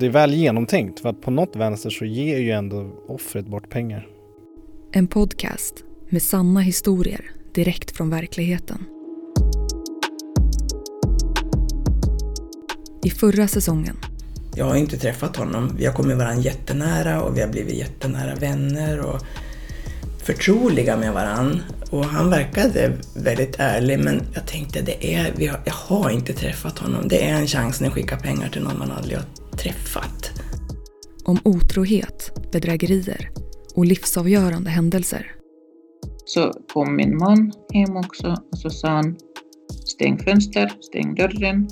Det är väl genomtänkt för att på något vänster så ger ju ändå offret bort pengar. En podcast med sanna historier direkt från verkligheten. I förra säsongen. Jag har inte träffat honom. Vi har kommit varandra jättenära och vi har blivit jättenära vänner och förtroliga med varandra. Och han verkade väldigt ärlig men jag tänkte det är, jag har inte träffat honom. Det är en chans när jag skickar pengar till någon man aldrig har träffat. Om otrohet, bedrägerier och livsavgörande händelser. Så kom min man hem också och så sa han stäng fönster, stäng dörren.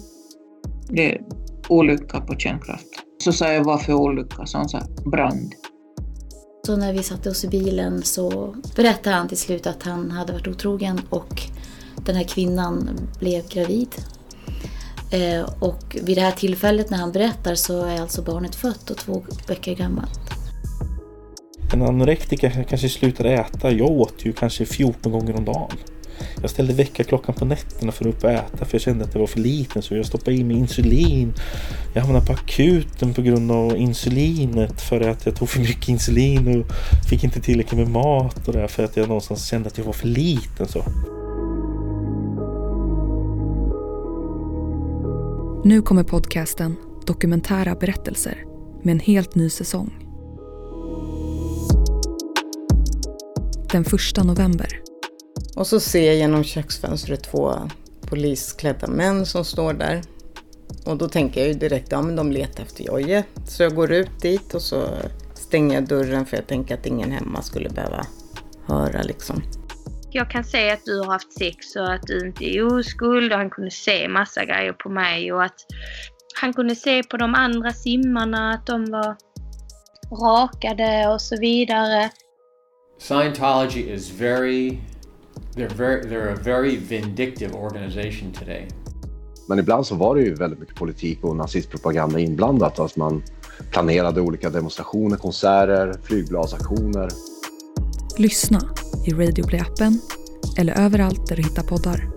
Det är olycka på kärnkraft. Så sa jag varför olycka? Så han sa brand. Så när vi satte oss i bilen så berättade han till slut att han hade varit otrogen och den här kvinnan blev gravid. Eh, och vid det här tillfället när han berättar så är alltså barnet fött och två veckor gammalt. En anorektiker kanske slutar äta. Jag åt ju kanske 14 gånger om dagen. Jag ställde väckarklockan på nätterna för att upp och äta för jag kände att det var för liten så jag stoppade i mig insulin. Jag hamnade på akuten på grund av insulinet för att jag tog för mycket insulin och fick inte tillräckligt med mat och det för att jag någonstans kände att jag var för liten så. Nu kommer podcasten Dokumentära berättelser med en helt ny säsong. Den första november och så ser jag genom köksfönstret två polisklädda män som står där. Och då tänker jag ju direkt, ja men de letar efter Jojje. Så jag går ut dit och så stänger jag dörren för jag tänker att ingen hemma skulle behöva höra liksom. Jag kan se att du har haft sex och att du inte är oskuld och han kunde se massa grejer på mig och att han kunde se på de andra simmarna att de var rakade och så vidare. Scientology is very They're, very, they're a very vindictive organization today. Men ibland så var det ju väldigt mycket politik och nazistpropaganda inblandat. Alltså man planerade olika demonstrationer, konserter, flygbladsaktioner. Lyssna i Radio Play-appen eller överallt där du hittar poddar.